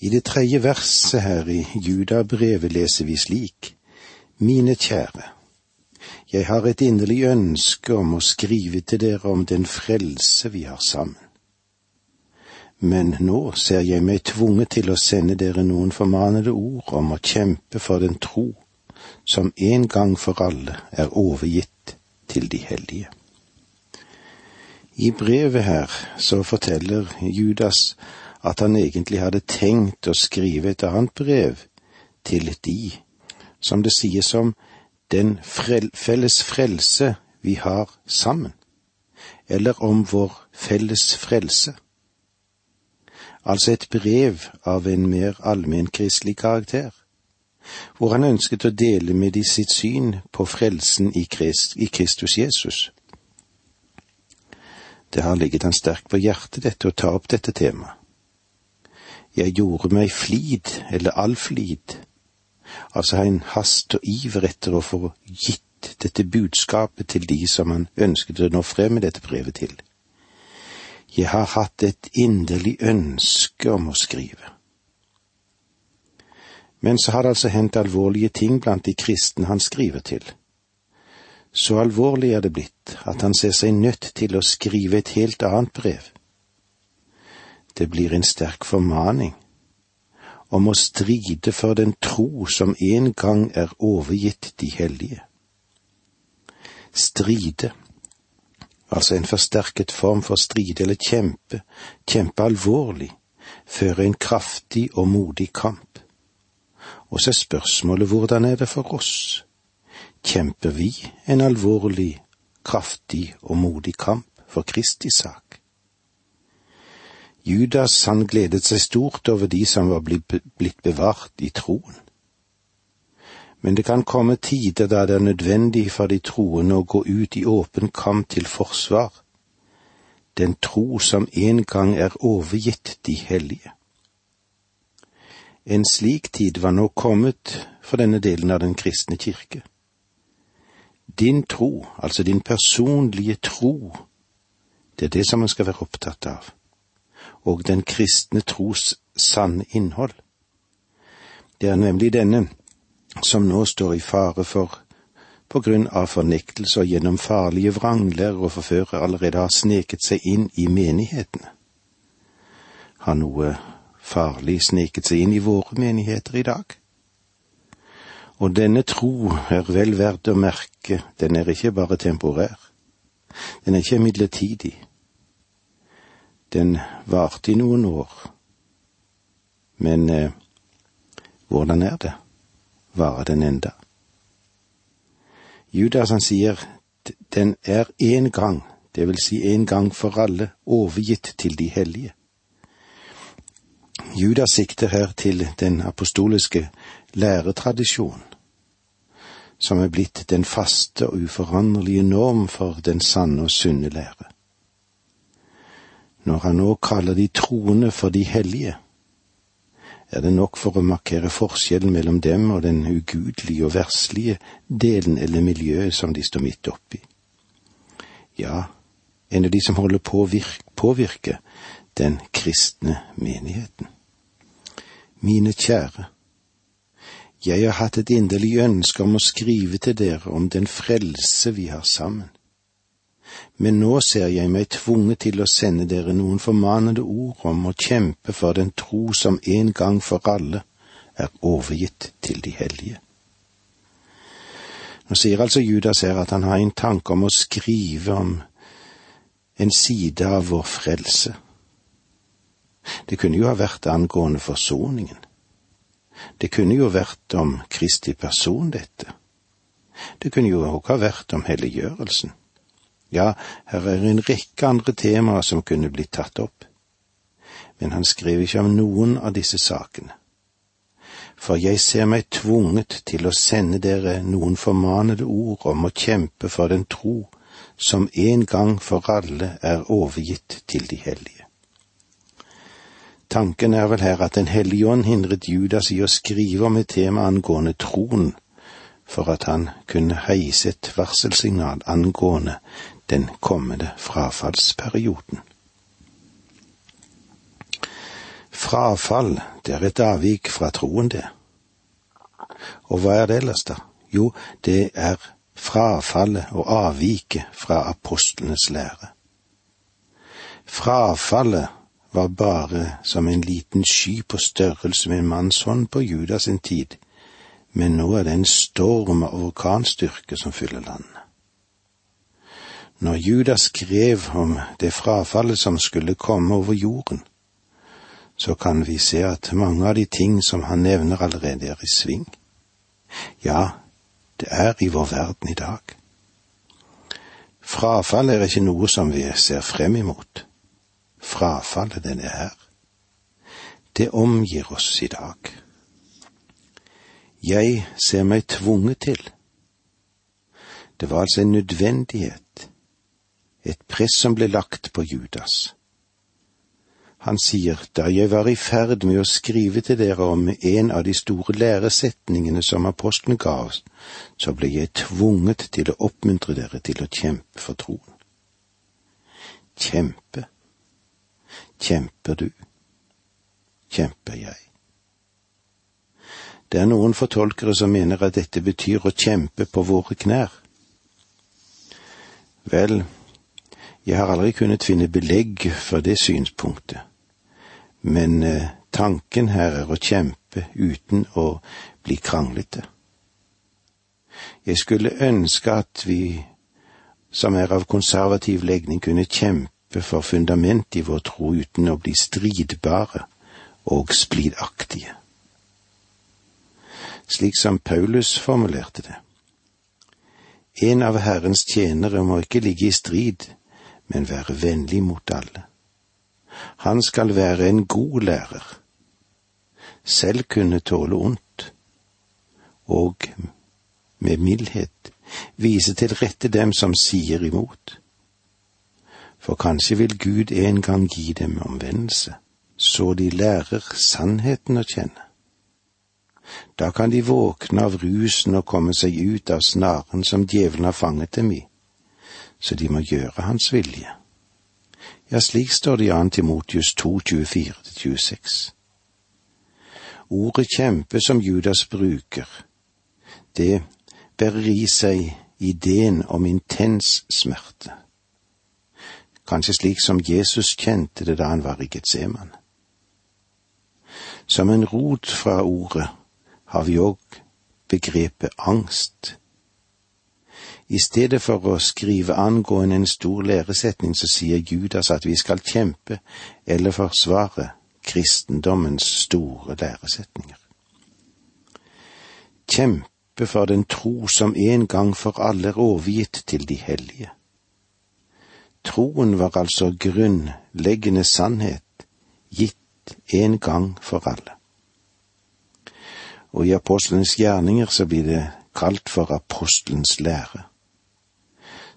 I det tredje verset her i Judabrevet leser vi slik, Mine kjære, jeg har et inderlig ønske om å skrive til dere om den frelse vi har sammen. Men nå ser jeg meg tvunget til å sende dere noen formanede ord om å kjempe for den tro som en gang for alle er overgitt til de hellige. I brevet her så forteller Judas at han egentlig hadde tenkt å skrive et annet brev til de, som det sies om den frel felles frelse vi har sammen, eller om vår felles frelse. Altså et brev av en mer allmennkristelig karakter, hvor han ønsket å dele med de sitt syn på frelsen i, Krist, i Kristus Jesus. Det har ligget han sterkt på hjertet, dette, å ta opp dette temaet. Jeg gjorde meg flid, eller all flid, altså en hast og iver etter å få gitt dette budskapet til de som han ønsket å nå frem med dette brevet til. Jeg har hatt et inderlig ønske om å skrive. Men så har det altså hendt alvorlige ting blant de kristne han skriver til. Så alvorlig er det blitt at han ser seg nødt til å skrive et helt annet brev. Det blir en sterk formaning om å stride for den tro som en gang er overgitt de hellige. Stride, altså en forsterket form for stride eller kjempe, kjempe alvorlig, føre en kraftig og modig kamp. Og så er spørsmålet hvordan er det for oss? Kjemper vi en alvorlig, kraftig og modig kamp for Kristi sak? Judas han gledet seg stort over de som var blitt bevart i troen. Men det kan komme tider da det er nødvendig for de troende å gå ut i åpen kamp til forsvar, den tro som en gang er overgitt de hellige. En slik tid var nå kommet for denne delen av den kristne kirke. Din tro, altså din personlige tro, det er det som man skal være opptatt av og den kristne tros sanne innhold. Det er nemlig denne som nå står i fare for, på grunn av fornektelse og gjennom farlige vranglærer og forførere, allerede har sneket seg inn i menighetene. Har noe farlig sneket seg inn i våre menigheter i dag? Og denne tro er vel verdt å merke, den er ikke bare temporær. Den er ikke midlertidig, den varte i noen år. Men eh, hvordan er det? Varer den enda? Judas han sier den er en gang, det vil si en gang for alle, overgitt til de hellige. Judas sikter her til den apostoliske læretradisjonen, som er blitt den faste og uforanderlige norm for den sanne og sunne lære når han nå kaller de troende for de hellige, er det nok for å markere forskjellen mellom dem og den ugudelige og verslige delen eller miljøet som de står midt oppi. Ja, en av de som holder på å påvirke den kristne menigheten. Mine kjære, jeg har hatt et inderlig ønske om å skrive til dere om den frelse vi har sammen men nå ser jeg meg tvunget til å sende dere noen formanende ord om å kjempe for den tro som en gang for alle er overgitt til de hellige. Nå sier altså Judas her at han har en tanke om å skrive om en side av vår frelse. Det kunne jo ha vært angående forsoningen. Det kunne jo vært om Kristi person, dette. Det kunne jo også ha vært om helliggjørelsen. Ja, her er en rekke andre temaer som kunne blitt tatt opp. Men han skrev ikke om noen av disse sakene. For jeg ser meg tvunget til å sende dere noen formanede ord om å kjempe for den tro som en gang for alle er overgitt til de hellige. Tanken er vel her at Den hellige ånd hindret Judas i å skrive om et tema angående troen, for at han kunne heise et varselsignal angående den kommende frafallsperioden. Frafall, det er et avvik fra troen, det. Og hva er det ellers, da? Jo, det er frafallet og avviket fra apostlenes lære. Frafallet var bare som en liten sky på størrelse med en manns hånd på Judas sin tid, men nå er det en storm av orkanstyrke som fyller landet. Når Judas skrev om det frafallet som skulle komme over jorden, så kan vi se at mange av de ting som han nevner allerede er i sving. Ja, det er i vår verden i dag. Frafall er ikke noe som vi ser frem imot. Frafallet, den er her. Det omgir oss i dag. Jeg ser meg tvunget til. Det var altså en nødvendighet, et press som ble lagt på Judas. Han sier, da jeg var i ferd med å skrive til dere om en av de store læresetningene som apostelen ga oss, så ble jeg tvunget til å oppmuntre dere til å kjempe for troen. Kjempe. Kjemper du? Kjemper jeg? Det er noen fortolkere som mener at dette betyr å kjempe på våre knær. Vel, jeg har aldri kunnet finne belegg for det synspunktet men eh, tanken her er å kjempe uten å bli kranglete. Jeg skulle ønske at vi som er av konservativ legning, kunne kjempe for fundamentet i vår tro uten å bli stridbare og splidaktige. Slik som Paulus formulerte det. En av Herrens tjenere må ikke ligge i strid, men være vennlig mot alle. Han skal være en god lærer, selv kunne tåle ondt, og med mildhet vise til rette dem som sier imot. For kanskje vil Gud en gang gi dem omvendelse, så de lærer sannheten å kjenne. Da kan de våkne av rusen og komme seg ut av snaren som djevelen har fanget dem i, så de må gjøre hans vilje. Ja, slik står det i 2. Timotius 2, 24-26. Ordet kjempe som Judas bruker, det bærer i seg ideen om intens smerte. Kanskje slik som Jesus kjente det da han var i Getseman. Som en rot fra ordet har vi òg begrepet angst. I stedet for å skrive angående en stor læresetning, så sier Judas at vi skal kjempe eller forsvare kristendommens store læresetninger. Kjempe for den tro som en gang for alle er overgitt til de hellige. Troen var altså grunnleggende sannhet, gitt en gang for alle. Og i apostlenes gjerninger så blir det kalt for apostelens lære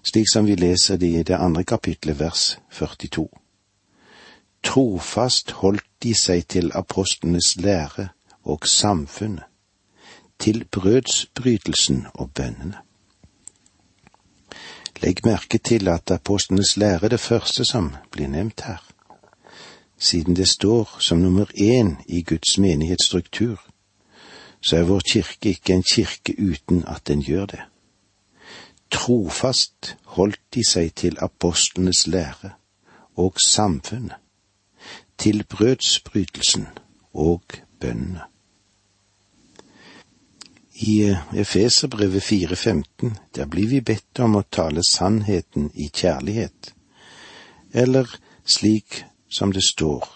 slik som vi leser det i det andre kapitlet, vers 42. Trofast holdt de seg til apostlenes lære og samfunnet, til brødsbrytelsen og bønnene. Legg merke til at apostlenes lære er det første som blir nevnt her, siden det står som nummer én i Guds menighetsstruktur, så er vår kirke ikke en kirke uten at den gjør det. Trofast holdt de seg til apostlenes lære og samfunnet, til brødsbrytelsen og bønnene. I Efeserbrevet 4.15, der blir vi bedt om å tale sannheten i kjærlighet, eller slik som det står,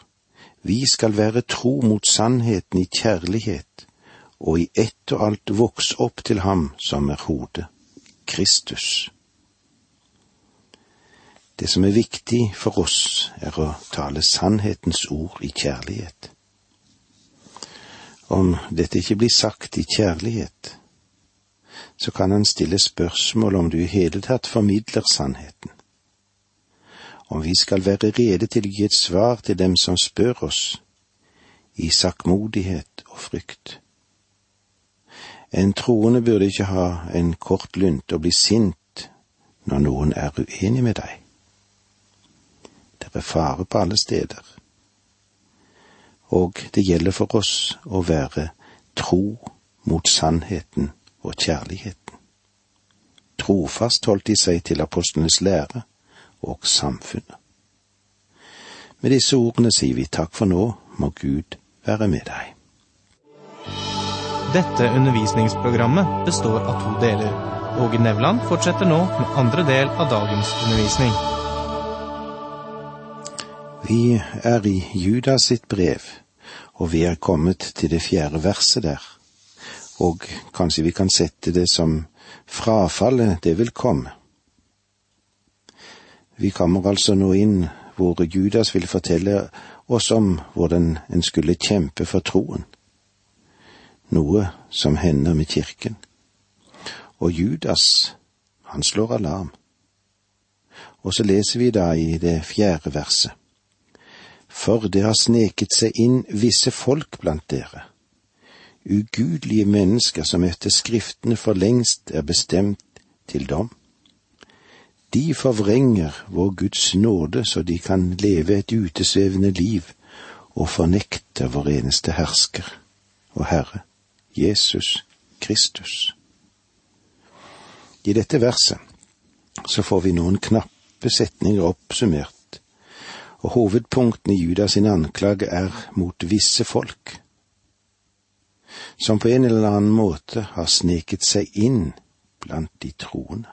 vi skal være tro mot sannheten i kjærlighet, og i ett og alt vokse opp til ham som er hodet Kristus. Det som er viktig for oss, er å tale sannhetens ord i kjærlighet. Om dette ikke blir sagt i kjærlighet, så kan han stille spørsmål om du i hele tatt formidler sannheten. Om vi skal være rede til å gi et svar til dem som spør oss, i sakkmodighet og frykt. En troende burde ikke ha en kort lunte og bli sint når noen er uenig med deg. Det er fare på alle steder. og det gjelder for oss å være tro mot sannheten og kjærligheten. Trofast holdt de seg til apostlenes lære og samfunnet. Med disse ordene sier vi takk for nå, må Gud være med deg. Dette undervisningsprogrammet består av to deler. Åge Nevland fortsetter nå med andre del av dagens undervisning. Vi er i Judas sitt brev, og vi er kommet til det fjerde verset der. Og kanskje vi kan sette det som frafallet det vil komme. Vi kommer altså nå inn hvor Judas vil fortelle oss om hvordan en skulle kjempe for troen, noe som hender med kirken. Og Judas, han slår alarm. Og så leser vi da i det fjerde verset. For det har sneket seg inn visse folk blant dere, ugudelige mennesker som etter Skriftene for lengst er bestemt til dom. De forvrenger vår Guds nåde så de kan leve et utesvevende liv og fornekte vår eneste hersker og Herre, Jesus Kristus. I dette verset så får vi noen knappe setninger oppsummert, og hovedpunktene i Judas sin anklage er mot visse folk, som på en eller annen måte har sneket seg inn blant de troende.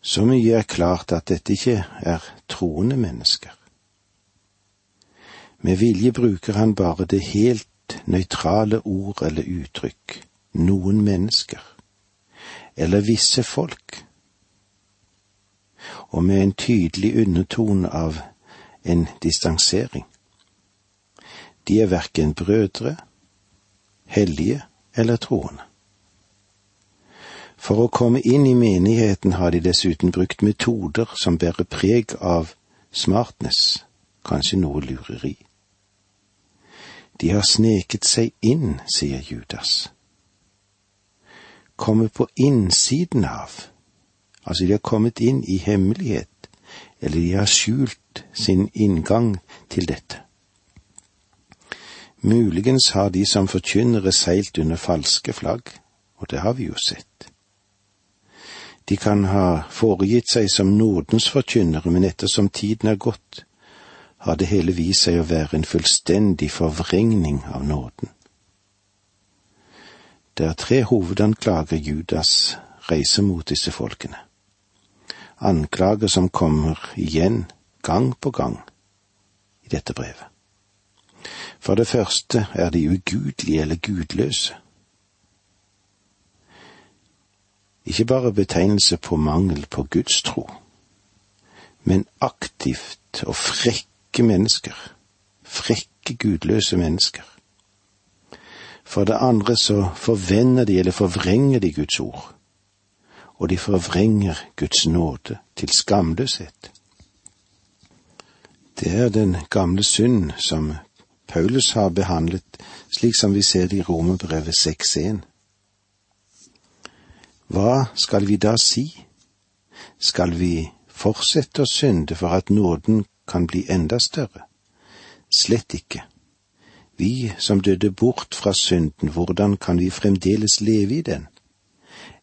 Så mye er klart at dette ikke er troende mennesker. Med vilje bruker han bare det helt nøytrale ord eller uttrykk noen mennesker, eller visse folk, og med en tydelig undertone av en distansering. De er verken brødre, hellige eller troende. For å komme inn i menigheten har de dessuten brukt metoder som bærer preg av smartness, kanskje noe lureri. De har sneket seg inn, sier Judas. Komme på innsiden av, altså de har kommet inn i hemmelighet, eller de har skjult sin inngang til dette. Muligens har de som forkynnere seilt under falske flagg, og det har vi jo sett. De kan ha foregitt seg som nådens forkynnere, men ettersom tiden er gått, har det hele vist seg å være en fullstendig forvrengning av nåden. Det er tre hovedanklager Judas reiser mot disse folkene. Anklager som kommer igjen gang på gang i dette brevet. For det første er de ugudelige eller gudløse. ikke bare betegnelse på mangel på gudstro, men aktivt og frekke mennesker, frekke, gudløse mennesker. For det andre så forvender de eller forvrenger de Guds ord, og de forvrenger Guds nåde til skamløshet. Det er den gamle synd som Paulus har behandlet, slik som vi ser det i Romerbrevet 6.1. Hva skal vi da si? Skal vi fortsette å synde for at nåden kan bli enda større? Slett ikke. Vi som døde bort fra synden, hvordan kan vi fremdeles leve i den?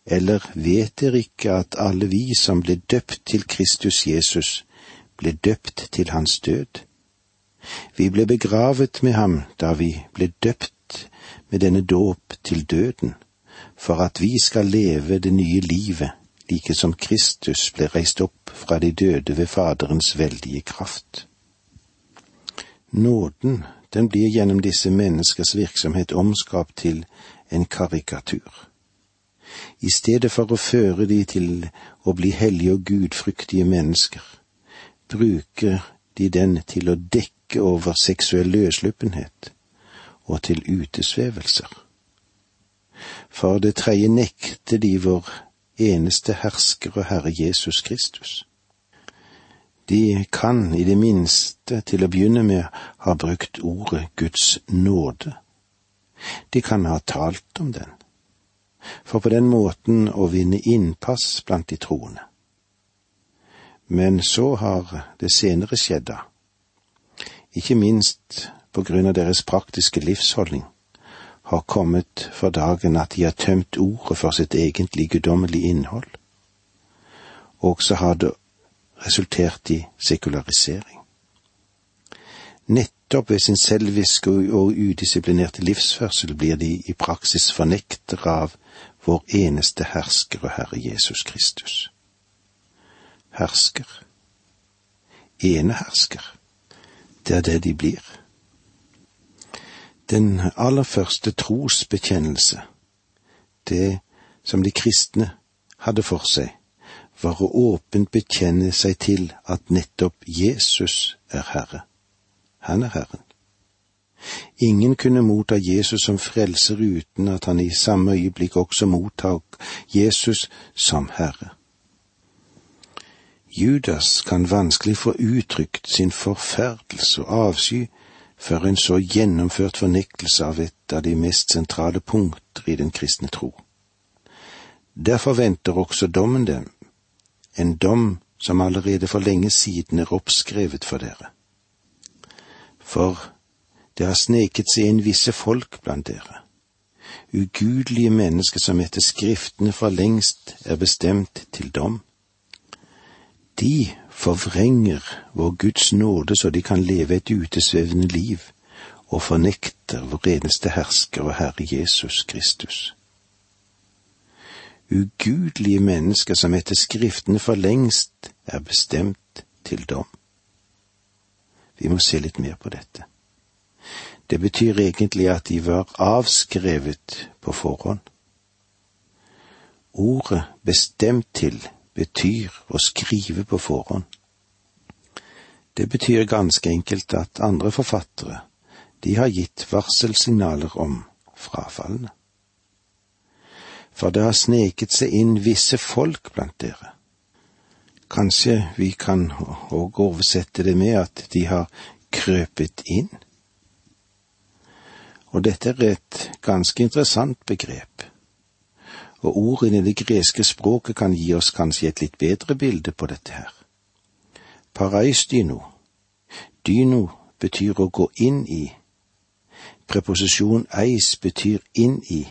Eller vet dere ikke at alle vi som ble døpt til Kristus Jesus, ble døpt til hans død? Vi ble begravet med ham da vi ble døpt med denne dåp til døden for at vi skal leve det nye livet, like som Kristus ble reist opp fra de døde ved Faderens veldige kraft. Nåden, den blir gjennom disse menneskers virksomhet omskapt til en karikatur. I stedet for å føre de til å bli hellige og gudfryktige mennesker, bruker de den til å dekke over seksuell løsluppenhet og til utesvevelser. For det tredje nekter de vår eneste hersker og Herre Jesus Kristus. De kan i det minste til å begynne med ha brukt ordet Guds nåde. De kan ha talt om den, for på den måten å vinne innpass blant de troende. Men så har det senere skjedd da. ikke minst på grunn av deres praktiske livsholdning, har kommet for dagen at de har tømt ordet for sitt egentlig guddommelige innhold. Og så har det resultert i sekularisering. Nettopp ved sin selviske og udisiplinerte livsførsel blir de i praksis fornektere av vår eneste hersker og Herre Jesus Kristus. Hersker. Enehersker. Det er det de blir. Den aller første trosbekjennelse, det som de kristne hadde for seg, var å åpent bekjenne seg til at nettopp Jesus er Herre. Han er Herren. Ingen kunne motta Jesus som frelser uten at han i samme øyeblikk også mottok Jesus som Herre. Judas kan vanskelig få uttrykt sin forferdelse og avsky for en så gjennomført fornektelse av et av de mest sentrale punkter i den kristne tro. Derfor venter også dommen dem, en dom som allerede for lenge siden er oppskrevet for dere. For det har sneket seg inn visse folk blant dere, ugudelige mennesker som etter Skriftene for lengst er bestemt til dom. De forvrenger vår Guds nåde så de kan leve et utesvevende liv, og fornekter vår eneste hersker og Herre Jesus Kristus. Ugudelige mennesker som etter Skriftene for lengst er bestemt til dom. Vi må se litt mer på dette. Det betyr egentlig at de var avskrevet på forhånd. Ordet bestemt til betyr å skrive på forhånd. Det betyr ganske enkelt at andre forfattere, de har gitt varselsignaler om frafallene. For det har sneket seg inn visse folk blant dere. Kanskje vi kan òg oversette det med at de har krøpet inn? Og dette er et ganske interessant begrep og ordene i det greske språket kan gi oss kanskje et litt bedre bilde på dette her. Paraisdyno. Dyno betyr å gå inn i. Preposisjon eis betyr inn i,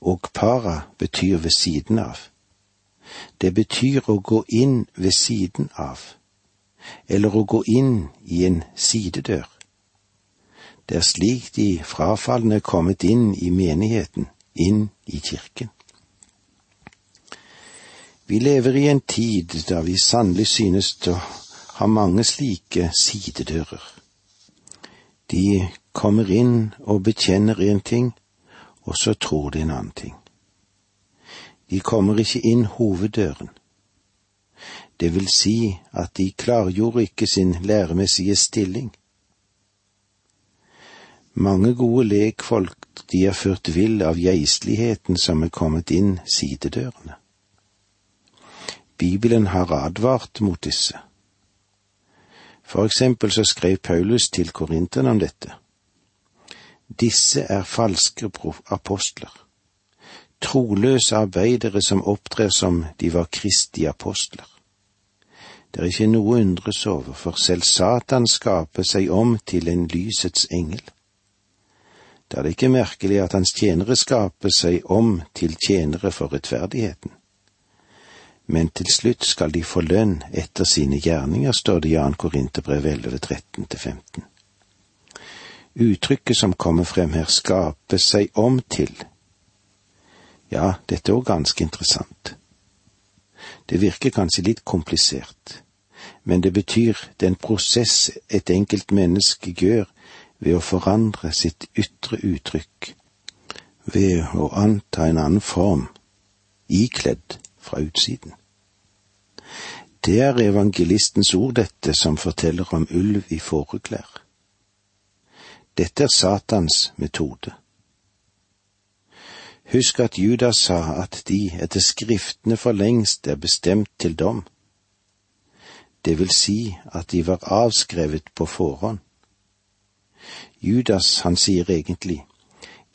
og para betyr ved siden av. Det betyr å gå inn ved siden av, eller å gå inn i en sidedør. Det er slik de frafalne er kommet inn i menigheten, inn i kirken. Vi lever i en tid da vi sannelig synes å ha mange slike sidedører. De kommer inn og bekjenner en ting, og så tror de en annen ting. De kommer ikke inn hoveddøren. Det vil si at de klargjorde ikke sin læremessige stilling. Mange gode lekfolk de er ført vill av geistligheten som er kommet inn sidedørene. Bibelen har advart mot disse. For eksempel så skrev Paulus til korinterne om dette. Disse er falske apostler, troløse arbeidere som opptrer som de var Kristi apostler. Det er ikke noe å undres over, for selv Satan skaper seg om til en lysets engel. Da er det ikke merkelig at hans tjenere skaper seg om til tjenere for rettferdigheten men til slutt skal de få lønn etter sine gjerninger, står det i Jan Korinterbrev 11, 13-15. Uttrykket som kommer frem her, skape seg om til. Ja, dette er òg ganske interessant. Det virker kanskje litt komplisert, men det betyr den prosess et enkelt menneske gjør ved å forandre sitt ytre uttrykk, ved å anta en annen form, ikledd fra utsiden. Det er evangelistens ord, dette, som forteller om ulv i fåreklær. Dette er Satans metode. Husk at Judas sa at de etter Skriftene for lengst er bestemt til dom. Det vil si at de var avskrevet på forhånd. Judas, han sier egentlig,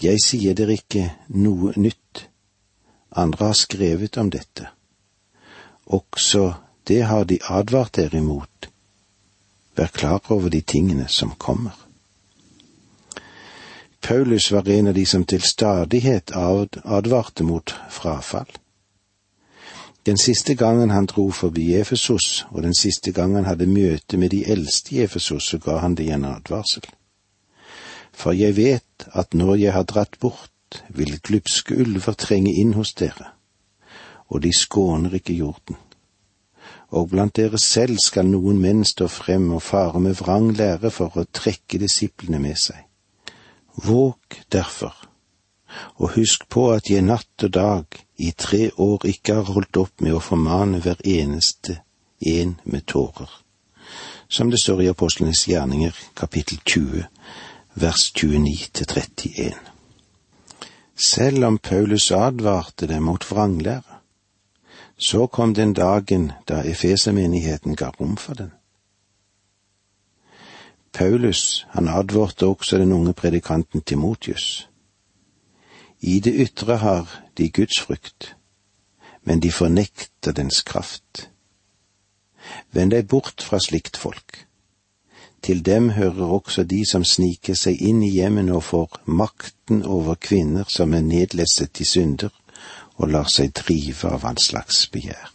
jeg sier dere ikke noe nytt, andre har skrevet om dette også det har de advart dere imot. Vær klar over de tingene som kommer. Paulus var en av de som til stadighet advarte mot frafall. Den siste gangen han dro forbi Efesos, og den siste gangen han hadde møte med de eldste i Efesos, så ga han det en advarsel. For jeg vet at når jeg har dratt bort, vil glupske ulver trenge inn hos dere, og de skåner ikke jorden. Og blant dere selv skal noen menn stå frem og fare med vrang lære for å trekke disiplene med seg. Våg derfor, og husk på at jeg natt og dag i tre år ikke har holdt opp med å formane hver eneste en med tårer, som det står i Apostlenes gjerninger kapittel 20 vers 29 til 31. Selv om Paulus advarte dem mot vranglære, så kom den dagen da Efesermenigheten ga rom for den. Paulus, han advarte også den unge predikanten Timotius. I det ytre har de Guds frykt, men de fornekter dens kraft. Vend deg bort fra slikt folk. Til dem hører også de som sniker seg inn i hjemmene og får makten over kvinner som er nedlesset til synder og lar seg drive av hans slags begjær.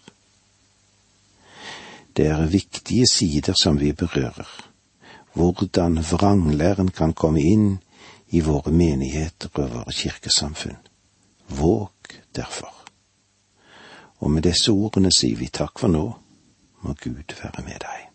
Det er viktige sider som vi berører, hvordan vranglæren kan komme inn i våre menigheter og våre kirkesamfunn. Våg derfor. Og med disse ordene sier vi takk for nå, må Gud være med deg.